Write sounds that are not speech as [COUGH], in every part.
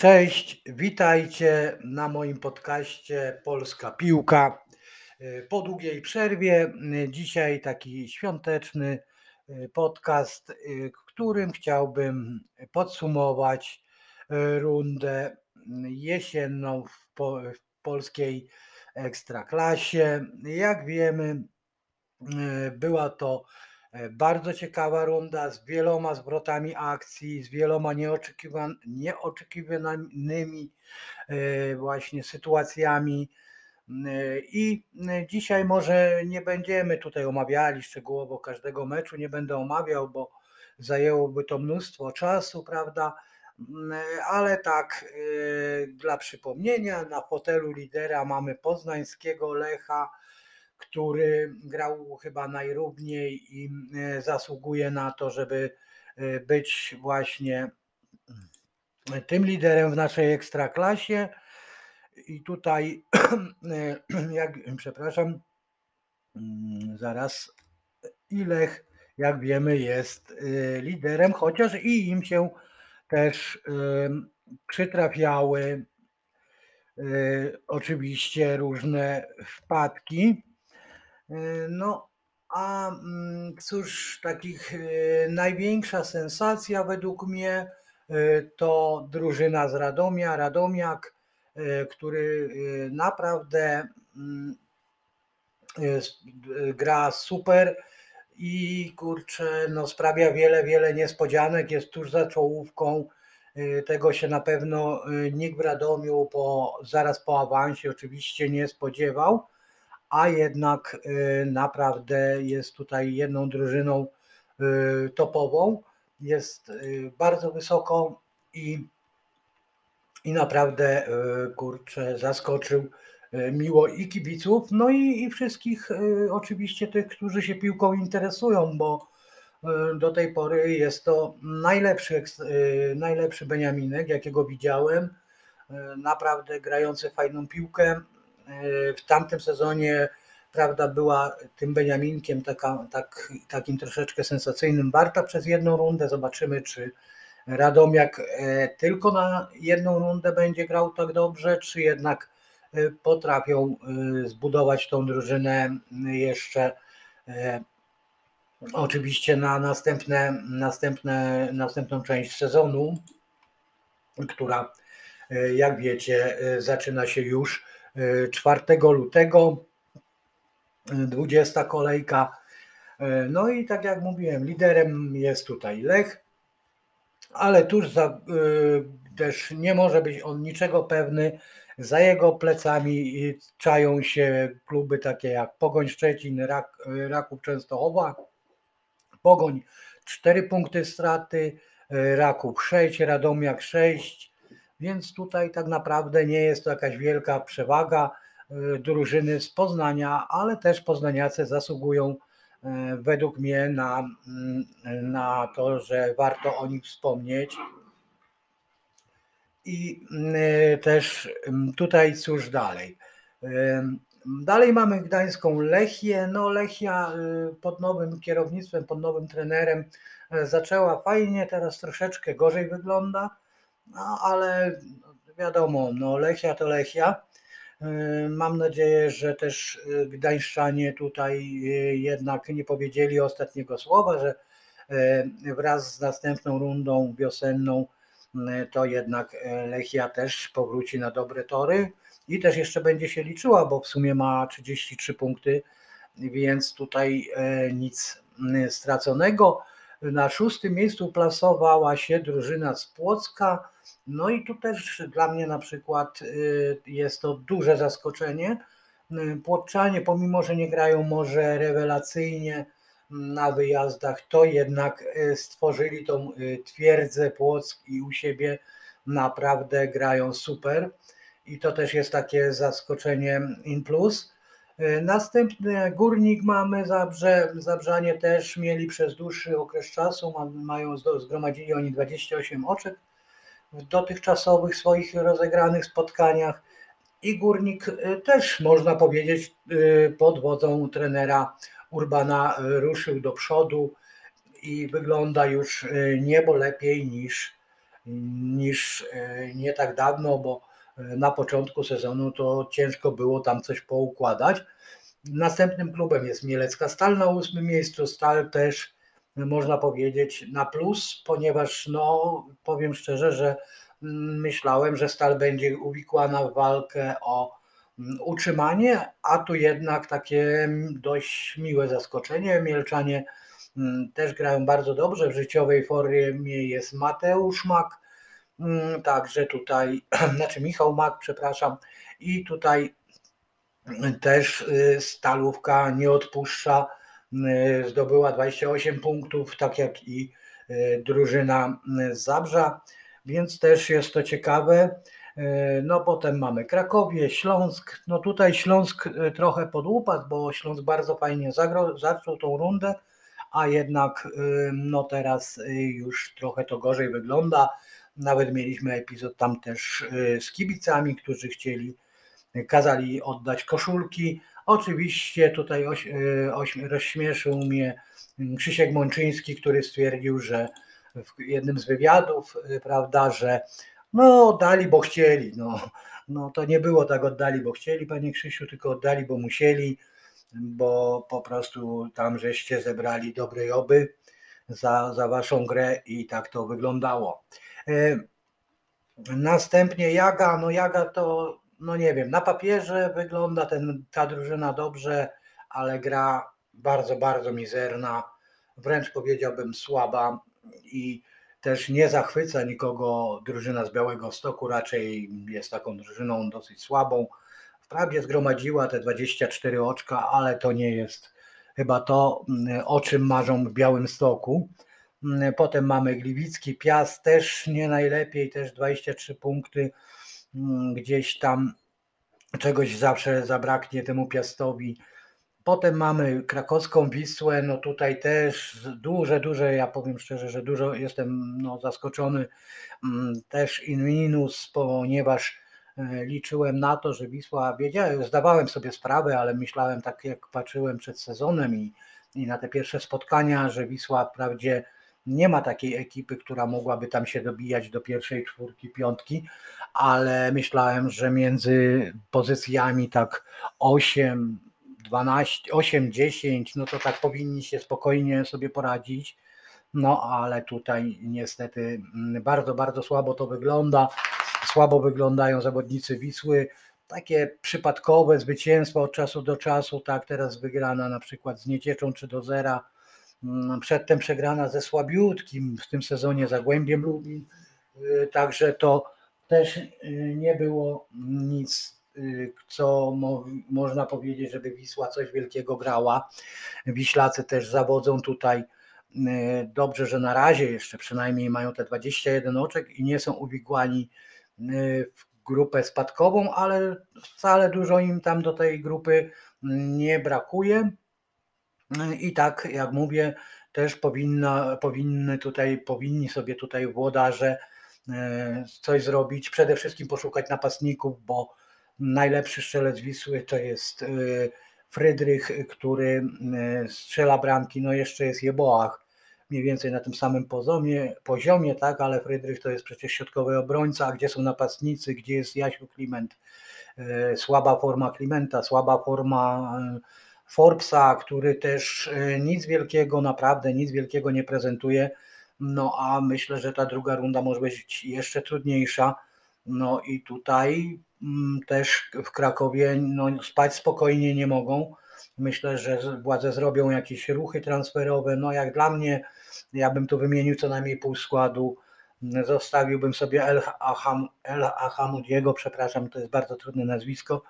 Cześć, witajcie na moim podcaście Polska Piłka. Po długiej przerwie, dzisiaj taki świąteczny podcast, w którym chciałbym podsumować rundę jesienną w, po, w polskiej ekstraklasie. Jak wiemy, była to bardzo ciekawa runda z wieloma zwrotami akcji, z wieloma nieoczekiwan- nieoczekiwanymi e, właśnie sytuacjami. I dzisiaj może nie będziemy tutaj omawiali szczegółowo każdego meczu, nie będę omawiał, bo zajęłoby to mnóstwo czasu, prawda? Ale tak, e, dla przypomnienia, na fotelu lidera mamy poznańskiego Lecha, który grał chyba najrówniej i e, zasługuje na to, żeby e, być właśnie tym liderem w naszej ekstraklasie. I tutaj, e, [CLEARS THROAT] jak, przepraszam, mm, zaraz, Ilech, jak wiemy, jest liderem, chociaż i im się też przytrafiały oczywiście różne wpadki. E, no, a mm, cóż, takich e, największa sensacja według mnie e, to drużyna z Radomia, Radomiak, który naprawdę mm, gra super i kurczę, no sprawia wiele, wiele niespodzianek, jest tuż za czołówką. Tego się na pewno nikt w Radomiu po, zaraz po awansie oczywiście nie spodziewał a jednak y, naprawdę jest tutaj jedną drużyną y, topową. Jest y, bardzo wysoko i, i naprawdę kurczę, zaskoczył miło i kibiców, no i, i wszystkich oczywiście tych, którzy się piłką interesują, bo do tej pory jest to najlepszy, najlepszy Beniaminek, jakiego widziałem. Naprawdę grający fajną piłkę, w tamtym sezonie prawda, była tym Beniaminkiem taka, tak, takim troszeczkę sensacyjnym. Warta przez jedną rundę. Zobaczymy, czy Radomiak e, tylko na jedną rundę będzie grał tak dobrze, czy jednak e, potrafią zbudować tą drużynę jeszcze oczywiście na następne, następne, następną część sezonu, która jak wiecie zaczyna się już 4 lutego, 20 kolejka. No i tak jak mówiłem, liderem jest tutaj Lech, ale tuż za, y, też nie może być on niczego pewny. Za jego plecami czają się kluby takie jak Pogoń Szczecin, Rak, Raków Częstochowa, Pogoń 4 punkty straty, Raków 6, Radomiak 6, więc tutaj tak naprawdę nie jest to jakaś wielka przewaga e, drużyny z Poznania, ale też poznaniacy zasługują e, według mnie na, mm, na to, że warto o nich wspomnieć. I też tutaj cóż dalej. Dalej mamy gdańską Lechię. No Lechia pod nowym kierownictwem, pod nowym trenerem zaczęła fajnie, teraz troszeczkę gorzej wygląda no ale wiadomo, no Lechia to Lechia. Y, mam nadzieję, że też y, Gdańszczanie tutaj y, jednak nie powiedzieli ostatniego słowa, że wraz z następną rundą wiosenną to jednak Lechia też powróci na dobre tory i też jeszcze będzie się liczyła, bo w sumie ma 33 punkty, więc tutaj nic straconego. Na szóstym miejscu plasowała się drużyna z Płocka. No i tu też dla mnie na przykład y, jest to duże zaskoczenie. Y, Płotczanie, pomimo że nie grają może rewelacyjnie na wyjazdach, to jednak y, stworzyli tą twierdzę Płock i u siebie naprawdę grają super. I to też jest takie zaskoczenie in plus. Następny górnik mamy Zabrze. Zabrzanie też mieli przez dłuższy okres czasu, mają, zgromadzili oni 28 oczek w dotychczasowych swoich rozegranych spotkaniach. I górnik e, też można powiedzieć e, pod wodzą trenera Urbana ruszył do przodu i wygląda już niebo lepiej niż, niż nie tak dawno, bo na początku sezonu to ciężko było tam coś poukładać. Następnym klubem jest Mielecka Stal na ósmym miejscu. Stal też można powiedzieć na plus, ponieważ no powiem szczerze, że mm, myślałem, że Stal będzie uwikłana w walkę o mm, utrzymanie, a tu jednak takie dość miłe zaskoczenie. Mielczanie mm, też grają bardzo dobrze. W życiowej formie jest Mateusz Mak, także tutaj, [CLEARS THROAT] znaczy Michał Mak, przepraszam, i tutaj też y, Stalówka nie odpuszcza, zdobyła 28 punktów, tak jak i y, drużyna z Zabrza, więc też jest to ciekawe. No potem mamy Krakowie, Śląsk. No tutaj Śląsk trochę podłupadł, bo Śląsk bardzo fajnie zaczął tą rundę, a jednak no teraz już trochę to gorzej wygląda. Nawet mieliśmy epizod tam też z kibicami, którzy chcieli kazali oddać koszulki. Oczywiście tutaj oś, e, oś, rozśmieszył mnie Krzysiek Mączyński, który stwierdził, że w jednym z wywiadów, e, prawda, że no oddali, bo chcieli. No, no to nie było tak oddali, bo chcieli, panie Krzysiu, tylko oddali, bo musieli, bo po prostu tam żeście zebrali dobrej oby za, za waszą grę i tak to wyglądało. E, następnie Jaga, no Jaga to no nie wiem, na papierze wygląda ten, ta drużyna dobrze, ale gra bardzo, bardzo mizerna, wręcz powiedziałbym słaba i też nie zachwyca nikogo drużyna z Białego Stoku, raczej jest taką drużyną dosyć słabą. Wprawdzie zgromadziła te 24 oczka, ale to nie jest chyba to, o czym marzą w Białym Stoku. Potem mamy Gliwicki, Piast też nie najlepiej, też 23 punkty. Mm, gdzieś tam czegoś zawsze zabraknie temu Piastowi. Potem mamy krakowską Wisłę, no tutaj też duże, duże, ja powiem szczerze, że dużo jestem no, zaskoczony mm, też in minus, ponieważ e, liczyłem na to, że Wisła, wiedziałem, zdawałem sobie sprawę, ale myślałem tak jak patrzyłem przed sezonem i, i na te pierwsze spotkania, że Wisła wprawdzie nie ma takiej ekipy, która mogłaby tam się dobijać do pierwszej czwórki, piątki, ale myślałem, że między pozycjami tak 8, 12, 8, 10, no to tak powinni się spokojnie sobie poradzić. No ale tutaj niestety mm, bardzo, bardzo słabo to wygląda. Słabo wyglądają zawodnicy Wisły. Takie przypadkowe zwycięstwa od czasu do czasu, tak teraz wygrana na przykład z Niecieczą czy do zera przedtem przegrana ze słabiutkim w tym sezonie Zagłębiem Lubin, y, także to też y, nie było nic, y, co mo można powiedzieć, żeby Wisła coś wielkiego grała. Wiślacy też zawodzą tutaj dobrze, że na razie jeszcze przynajmniej mają te 21 oczek i nie są uwikłani w grupę spadkową, ale wcale dużo im tam do tej grupy nie brakuje. I tak, jak mówię, też powinna, powinny tutaj, powinni sobie tutaj włodarze e, coś zrobić. Przede wszystkim poszukać napastników, bo najlepszy strzelec Wisły to jest e, Frydrych, który e, strzela bramki, no jeszcze jest Jeboach, mniej więcej na tym samym poziomie, poziomie tak, ale Frydrych to jest przecież środkowy obrońca, a gdzie są napastnicy, gdzie jest Jasiu Kliment, słaba forma Klimenta, słaba forma Forbesa, który też e, nic wielkiego, naprawdę nic wielkiego nie prezentuje. No a myślę, że ta druga runda może być jeszcze trudniejsza. No i tutaj mm, też w Krakowie no, spać spokojnie nie mogą. Myślę, że władze zrobią jakieś ruchy transferowe. No jak dla mnie, ja bym tu wymienił co najmniej pół składu. Zostawiłbym sobie El, Aham, El Ahamudiego, przepraszam, to jest bardzo trudne nazwisko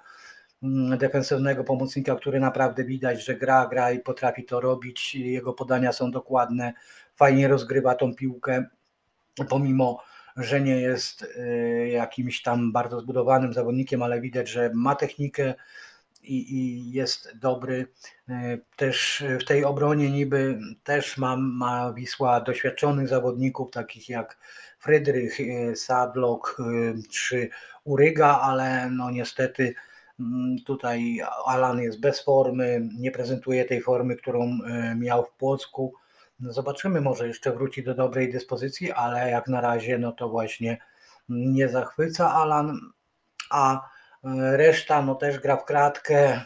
defensywnego pomocnika, który naprawdę widać, że gra, gra i potrafi to robić. Jego podania są dokładne, fajnie rozgrywa tą piłkę, pomimo że nie jest y, jakimś tam bardzo zbudowanym zawodnikiem, ale widać, że ma technikę i, i jest dobry. Y, też w tej obronie niby też ma, ma Wisła doświadczonych zawodników, takich jak Frydrych, y, Sadlok czy Uryga, ale no niestety Mm, tutaj Alan jest bez formy, nie prezentuje tej formy, którą e, miał w Płocku. No zobaczymy, może jeszcze wróci do dobrej dyspozycji, ale jak na razie, no to właśnie nie zachwyca Alan, a reszta no też gra w kratkę,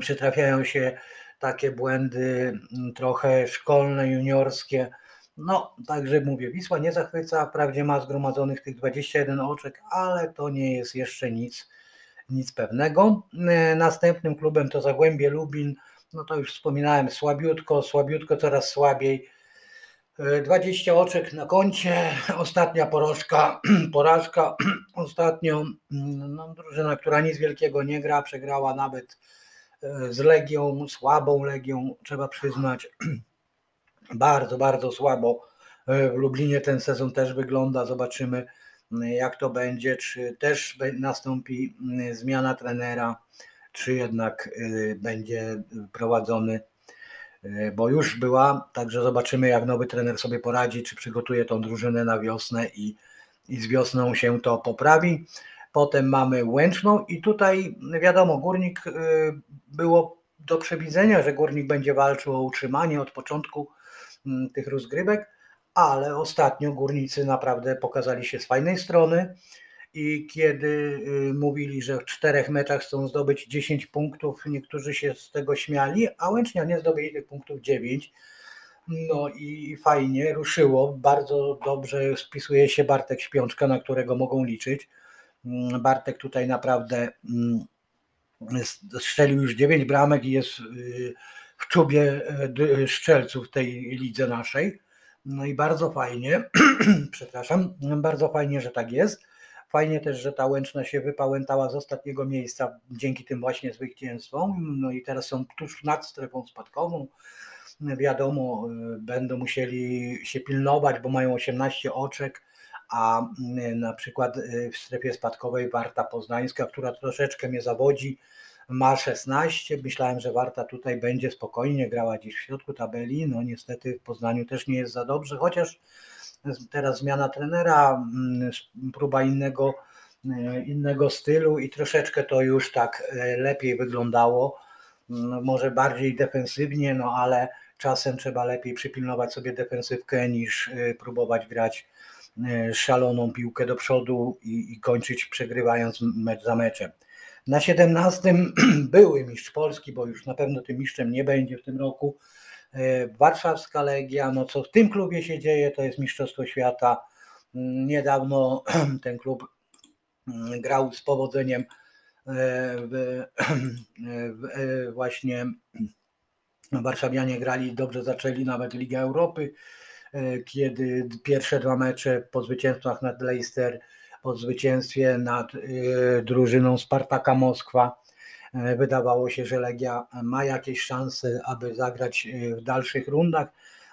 przytrafiają się takie błędy trochę szkolne, juniorskie. No, także mówię, Wisła nie zachwyca, wprawdzie ma zgromadzonych tych 21 oczek, ale to nie jest jeszcze nic, nic pewnego. Następnym klubem to Zagłębie Lubin, no to już wspominałem, słabiutko, słabiutko, coraz słabiej. 20 oczek na koncie, ostatnia porażka, [CLEARS THROAT] porażka [CLEARS THROAT] ostatnio, no, drużyna, która nic wielkiego nie gra, przegrała nawet e, z Legią, słabą Legią, trzeba przyznać, [CLEARS THROAT] bardzo, bardzo słabo e, w Lublinie ten sezon też wygląda, zobaczymy jak to będzie, czy też nastąpi zmiana trenera, czy jednak e, będzie prowadzony E, bo już była, także zobaczymy jak nowy trener sobie poradzi, czy przygotuje tą drużynę na wiosnę i, i z wiosną się to poprawi. Potem mamy Łęczną i tutaj wiadomo, Górnik e, było do przewidzenia, że Górnik będzie walczył o utrzymanie od początku mm, tych rozgrywek, ale ostatnio Górnicy naprawdę pokazali się z fajnej strony i kiedy y, mówili, że w czterech meczach chcą zdobyć 10 punktów, niektórzy się z tego śmiali, a Łęcznia nie zdobyli tych punktów 9. No i fajnie, ruszyło. Bardzo dobrze spisuje się Bartek Śpiączka, na którego mogą liczyć. Mm, Bartek tutaj naprawdę mm, strzelił już 9 bramek i jest y, w czubie y, szczelców tej lidze naszej. No i bardzo fajnie, [CLEARS THROAT] przepraszam, bardzo fajnie, że tak jest. Fajnie też, że ta Łęczna się wypałętała z ostatniego miejsca dzięki tym właśnie zwycięstwom. No i teraz są tuż nad strefą spadkową. Wiadomo, y, będą musieli się pilnować, bo mają 18 oczek, a y, na przykład y, w strefie spadkowej Warta Poznańska, która troszeczkę mnie zawodzi, ma 16. Myślałem, że Warta tutaj będzie spokojnie grała gdzieś w środku tabeli. No niestety w Poznaniu też nie jest za dobrze, chociaż teraz zmiana trenera, mm, próba innego, e, innego stylu i troszeczkę to już tak e, lepiej wyglądało. No, może bardziej defensywnie, no ale czasem trzeba lepiej przypilnować sobie defensywkę niż e, próbować grać szaloną piłkę do przodu i, i kończyć przegrywając mecz za meczem. Na 17 [CLEARS THROAT] były mistrz Polski, bo już na pewno tym mistrzem nie będzie w tym roku. E, warszawska Legia, no co w tym klubie się dzieje, to jest Mistrzostwo Świata. Mm, niedawno [CLEARS THROAT] ten klub mm, grał z powodzeniem e, w, [CLEARS THROAT] w, e, właśnie Warszawianie grali, dobrze zaczęli nawet Ligę Europy, kiedy pierwsze dwa mecze po zwycięstwach nad Leicester, po zwycięstwie nad drużyną Spartaka Moskwa E, wydawało się, że Legia ma jakieś szanse, aby zagrać e, w dalszych rundach.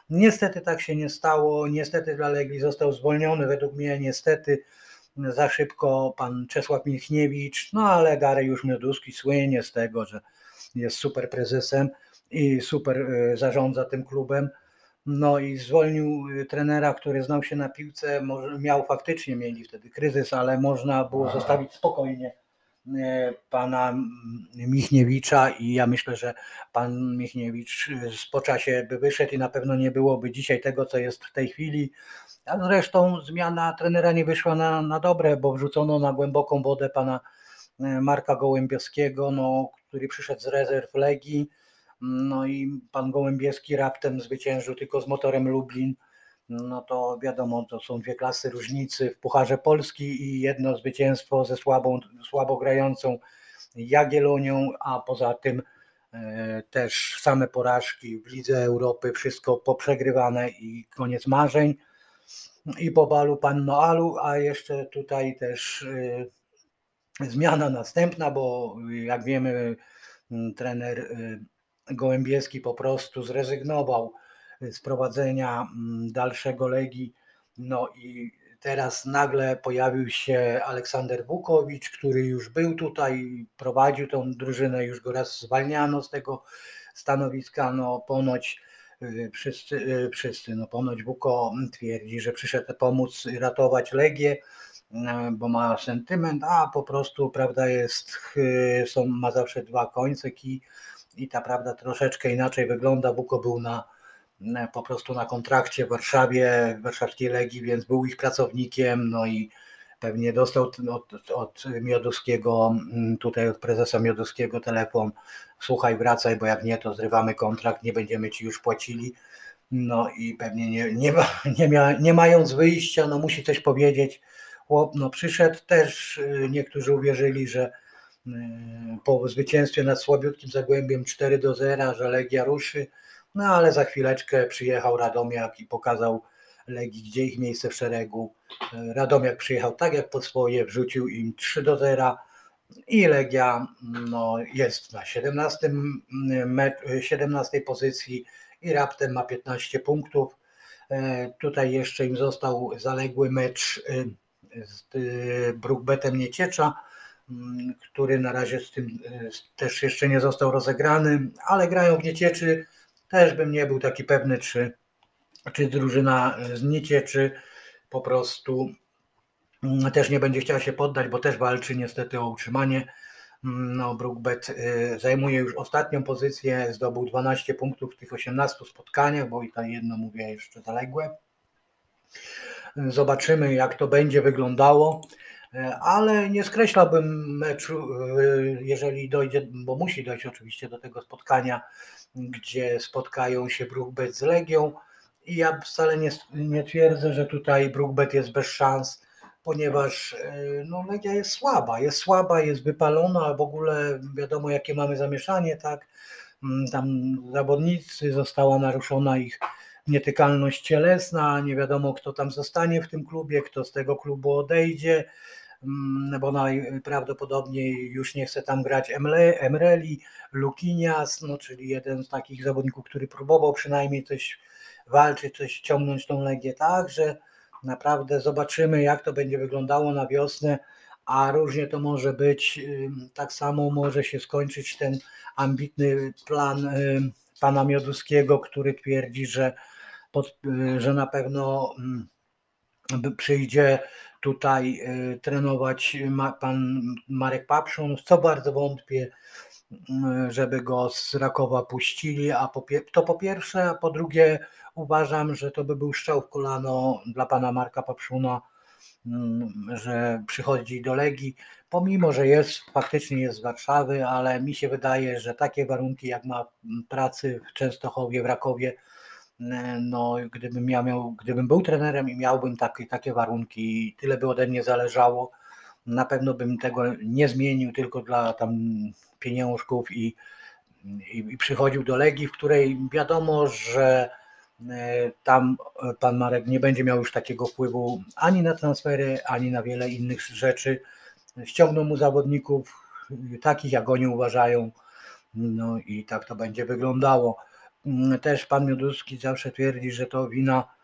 Niestety tak się nie stało. Niestety dla Legii został zwolniony, według mnie niestety za szybko pan Czesław Michniewicz, no ale Dariusz Mioduski słynie z tego, że jest super prezesem i super e, zarządza tym klubem. No i zwolnił trenera, który znał się na piłce, miał faktycznie, mieli wtedy kryzys, ale można było zostawić spokojnie E, pana Michniewicza i ja myślę, że pan Michniewicz po czasie by wyszedł i na pewno nie byłoby dzisiaj tego, co jest w tej chwili. A zresztą zmiana trenera nie wyszła na, na dobre, bo wrzucono na głęboką wodę pana Marka Gołębiowskiego, no, który przyszedł z rezerw Legii. No i pan Gołębieski raptem zwyciężył tylko z motorem Lublin no to wiadomo, to są dwie klasy różnicy w Pucharze Polski i jedno zwycięstwo ze słabą, słabo grającą Jagiellonią, a poza tym e, też same porażki w Lidze Europy, wszystko poprzegrywane i koniec marzeń. I po balu pan Noalu, a jeszcze tutaj też e, zmiana następna, bo jak wiemy, trener e, Gołębieski po prostu zrezygnował z prowadzenia mm, dalszego Legii. No i teraz nagle pojawił się Aleksander Wukowicz, który już był tutaj, prowadził tą drużynę, już go raz zwalniano z tego stanowiska. No ponoć y, wszyscy, y, wszyscy no ponoć Wuko twierdzi, że przyszedł pomóc ratować Legię, y, bo ma sentyment, a po prostu prawda jest, są, ma zawsze dwa końce i, i ta prawda troszeczkę inaczej wygląda. Wuko był na po prostu na kontrakcie w Warszawie, w warszawskiej Legii, więc był ich pracownikiem, no i pewnie dostał od, od Mioduskiego, mm, tutaj od prezesa Mioduskiego telefon, słuchaj, wracaj, bo jak nie, to zrywamy kontrakt, nie będziemy ci już płacili. No i pewnie nie, nie, nie, mia, nie mając wyjścia, no musi coś powiedzieć. Chłop no przyszedł też, y, niektórzy uwierzyli, że po zwycięstwie nad słabiutkim Zagłębiem 4 do 0, że Legia ruszy, no ale za chwileczkę przyjechał Radomiak i pokazał Legii, gdzie ich miejsce w szeregu. Radomiak przyjechał tak jak po swoje, wrzucił im 3 do 0 i Legia no, jest na 17, 17 pozycji i raptem ma 15 punktów. E, tutaj jeszcze im został zaległy mecz e, z e, Brookbetem Nieciecza, który na razie z tym też jeszcze nie został rozegrany, ale grają w Niecieczy. Też bym nie był taki pewny, czy, czy drużyna z Niecieczy po prostu mm, też nie będzie chciała się poddać, bo też walczy niestety o utrzymanie. Mm, no, Brookbet y, zajmuje już ostatnią pozycję, zdobył 12 punktów w tych 18 spotkaniach, bo i ta jedno mówię jeszcze zaległe. Zobaczymy, jak to będzie wyglądało, ale nie skreślałbym meczu, y, jeżeli dojdzie, bo musi dojść oczywiście do tego spotkania, gdzie spotkają się Brookbet z Legią. I ja wcale nie, nie twierdzę, że tutaj Brookbet jest bez szans ponieważ e, no, Legia jest słaba, jest słaba, jest wypalona, w ogóle wiadomo jakie mamy zamieszanie, tak, mm, tam zawodnicy, została naruszona ich nietykalność cielesna, nie wiadomo kto tam zostanie w tym klubie, kto z tego klubu odejdzie, mm, bo najprawdopodobniej już nie chce tam grać Emreli, Lukinias, no, czyli jeden z takich zawodników, który próbował przynajmniej coś walczyć, coś ciągnąć tą Legię, tak, że Naprawdę zobaczymy, jak to będzie wyglądało na wiosnę, a różnie to może być. Tak samo może się skończyć ten ambitny plan pana Mioduskiego, który twierdzi, że, że na pewno przyjdzie tutaj y, trenować pan Marek Papszun, co bardzo wątpię, żeby go z Rakowa puścili, a to po pierwsze, a po drugie uważam, że to by był strzał w kolano dla pana Marka Papszuna, mm, że przychodzi do Legii, pomimo, że jest, faktycznie jest z Warszawy, ale mi się wydaje, że takie warunki jak ma pracy w Częstochowie, w Rakowie, mm, no gdybym ja miał, gdybym był trenerem i miałbym takie, takie warunki, tyle by ode mnie zależało, na pewno bym tego nie zmienił tylko dla tam pieniążków i, i, i przychodził do Legii, w której wiadomo, że E, tam e, pan Marek nie będzie miał już takiego wpływu ani na transfery, ani na wiele innych rzeczy. Ściągną mu zawodników takich, jak oni uważają. No i tak to będzie wyglądało. Mm, też pan Mioduski zawsze twierdzi, że to wina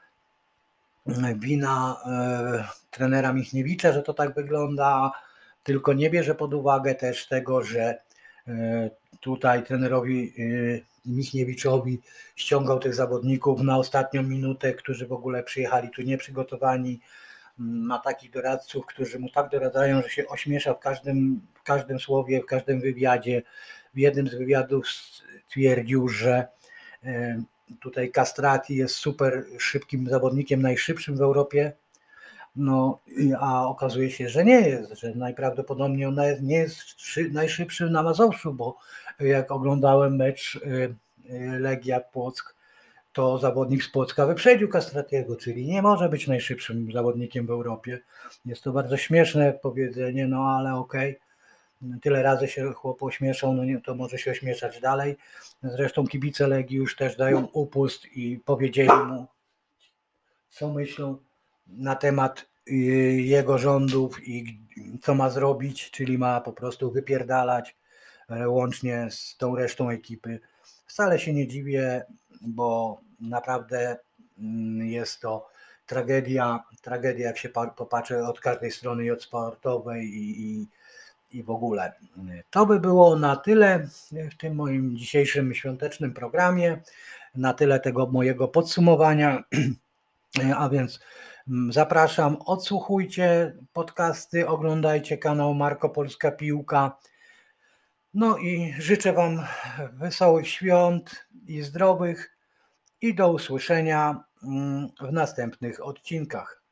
wina e, trenera Michniewicza, że to tak wygląda, tylko nie bierze pod uwagę też tego, że e, tutaj trenerowi e, Michniewiczowi ściągał tych zawodników na ostatnią minutę, którzy w ogóle przyjechali tu nieprzygotowani. Ma takich doradców, którzy mu tak doradzają, że się ośmiesza w każdym, w każdym słowie, w każdym wywiadzie. W jednym z wywiadów stwierdził, że tutaj Castrati jest super szybkim zawodnikiem, najszybszym w Europie. No, a okazuje się, że nie jest, że najprawdopodobniej on nie jest najszybszym na Mazowszu, bo jak oglądałem mecz y, y, Legia Płock, to zawodnik z Płocka wyprzedził Kastratiego, czyli nie może być najszybszym zawodnikiem w Europie. Jest to bardzo śmieszne powiedzenie, no ale okej. Okay. Tyle razy się chłop ośmieszał, no nie, to może się ośmieszać dalej. Zresztą kibice Legii już też dają upust i powiedzieli mu, co myślą na temat y, jego rządów i co ma zrobić, czyli ma po prostu wypierdalać E, łącznie z tą resztą ekipy. Wcale się nie dziwię, bo naprawdę mm, jest to tragedia, tragedia jak się popatrzy od każdej strony i od sportowej i, i, i w ogóle. To by było na tyle w tym moim dzisiejszym świątecznym programie, na tyle tego mojego podsumowania, a więc mm, zapraszam, odsłuchujcie podcasty, oglądajcie kanał Marko Polska Piłka, no i życzę Wam wesołych świąt i zdrowych i do usłyszenia mm, w następnych odcinkach.